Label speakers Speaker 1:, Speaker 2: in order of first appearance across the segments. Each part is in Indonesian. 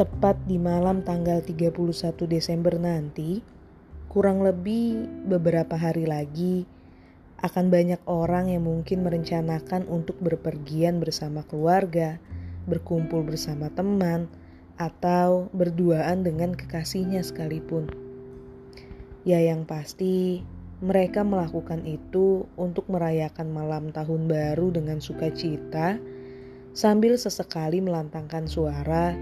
Speaker 1: tepat di malam tanggal 31 Desember nanti, kurang lebih beberapa hari lagi, akan banyak orang yang mungkin merencanakan untuk berpergian bersama keluarga, berkumpul bersama teman, atau berduaan dengan kekasihnya sekalipun. Ya, yang pasti mereka melakukan itu untuk merayakan malam tahun baru dengan sukacita, sambil sesekali melantangkan suara,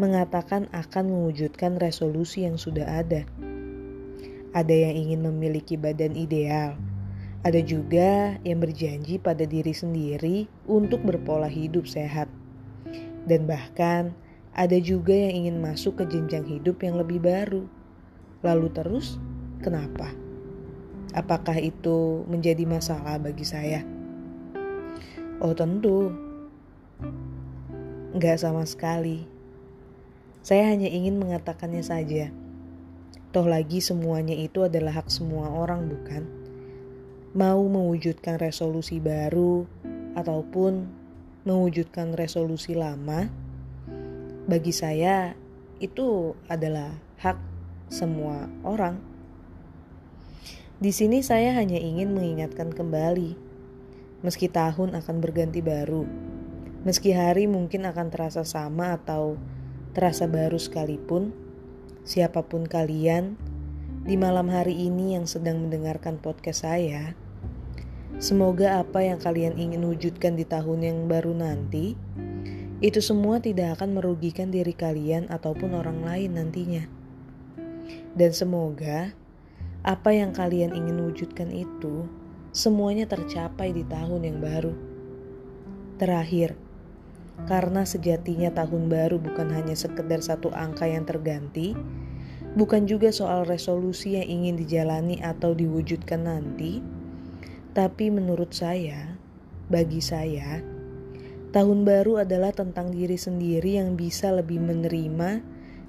Speaker 1: mengatakan akan mewujudkan resolusi yang sudah ada. Ada yang ingin memiliki badan ideal, ada juga yang berjanji pada diri sendiri untuk berpola hidup sehat, dan bahkan ada juga yang ingin masuk ke jenjang hidup yang lebih baru. Lalu, terus kenapa? Apakah itu menjadi masalah bagi saya? Oh tentu, nggak sama sekali. Saya hanya ingin mengatakannya saja. Toh lagi semuanya itu adalah hak semua orang bukan? Mau mewujudkan resolusi baru ataupun mewujudkan resolusi lama, bagi saya itu adalah hak semua orang. Di sini saya hanya ingin mengingatkan kembali, meski tahun akan berganti baru, meski hari mungkin akan terasa sama atau terasa baru sekalipun, siapa pun kalian di malam hari ini yang sedang mendengarkan podcast saya, semoga apa yang kalian ingin wujudkan di tahun yang baru nanti, itu semua tidak akan merugikan diri kalian ataupun orang lain nantinya. Dan semoga apa yang kalian ingin wujudkan itu semuanya tercapai di tahun yang baru. Terakhir, karena sejatinya tahun baru bukan hanya sekedar satu angka yang terganti, bukan juga soal resolusi yang ingin dijalani atau diwujudkan nanti, tapi menurut saya, bagi saya, tahun baru adalah tentang diri sendiri yang bisa lebih menerima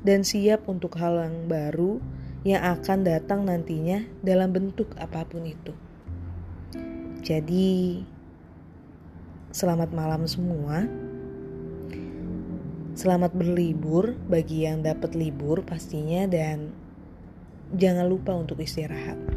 Speaker 1: dan siap untuk hal yang baru yang akan datang nantinya dalam bentuk apa pun itu. Jadi, selamat malam semua. Selamat berlibur bagi yang dapat libur pastinya dan jangan lupa untuk istirahat.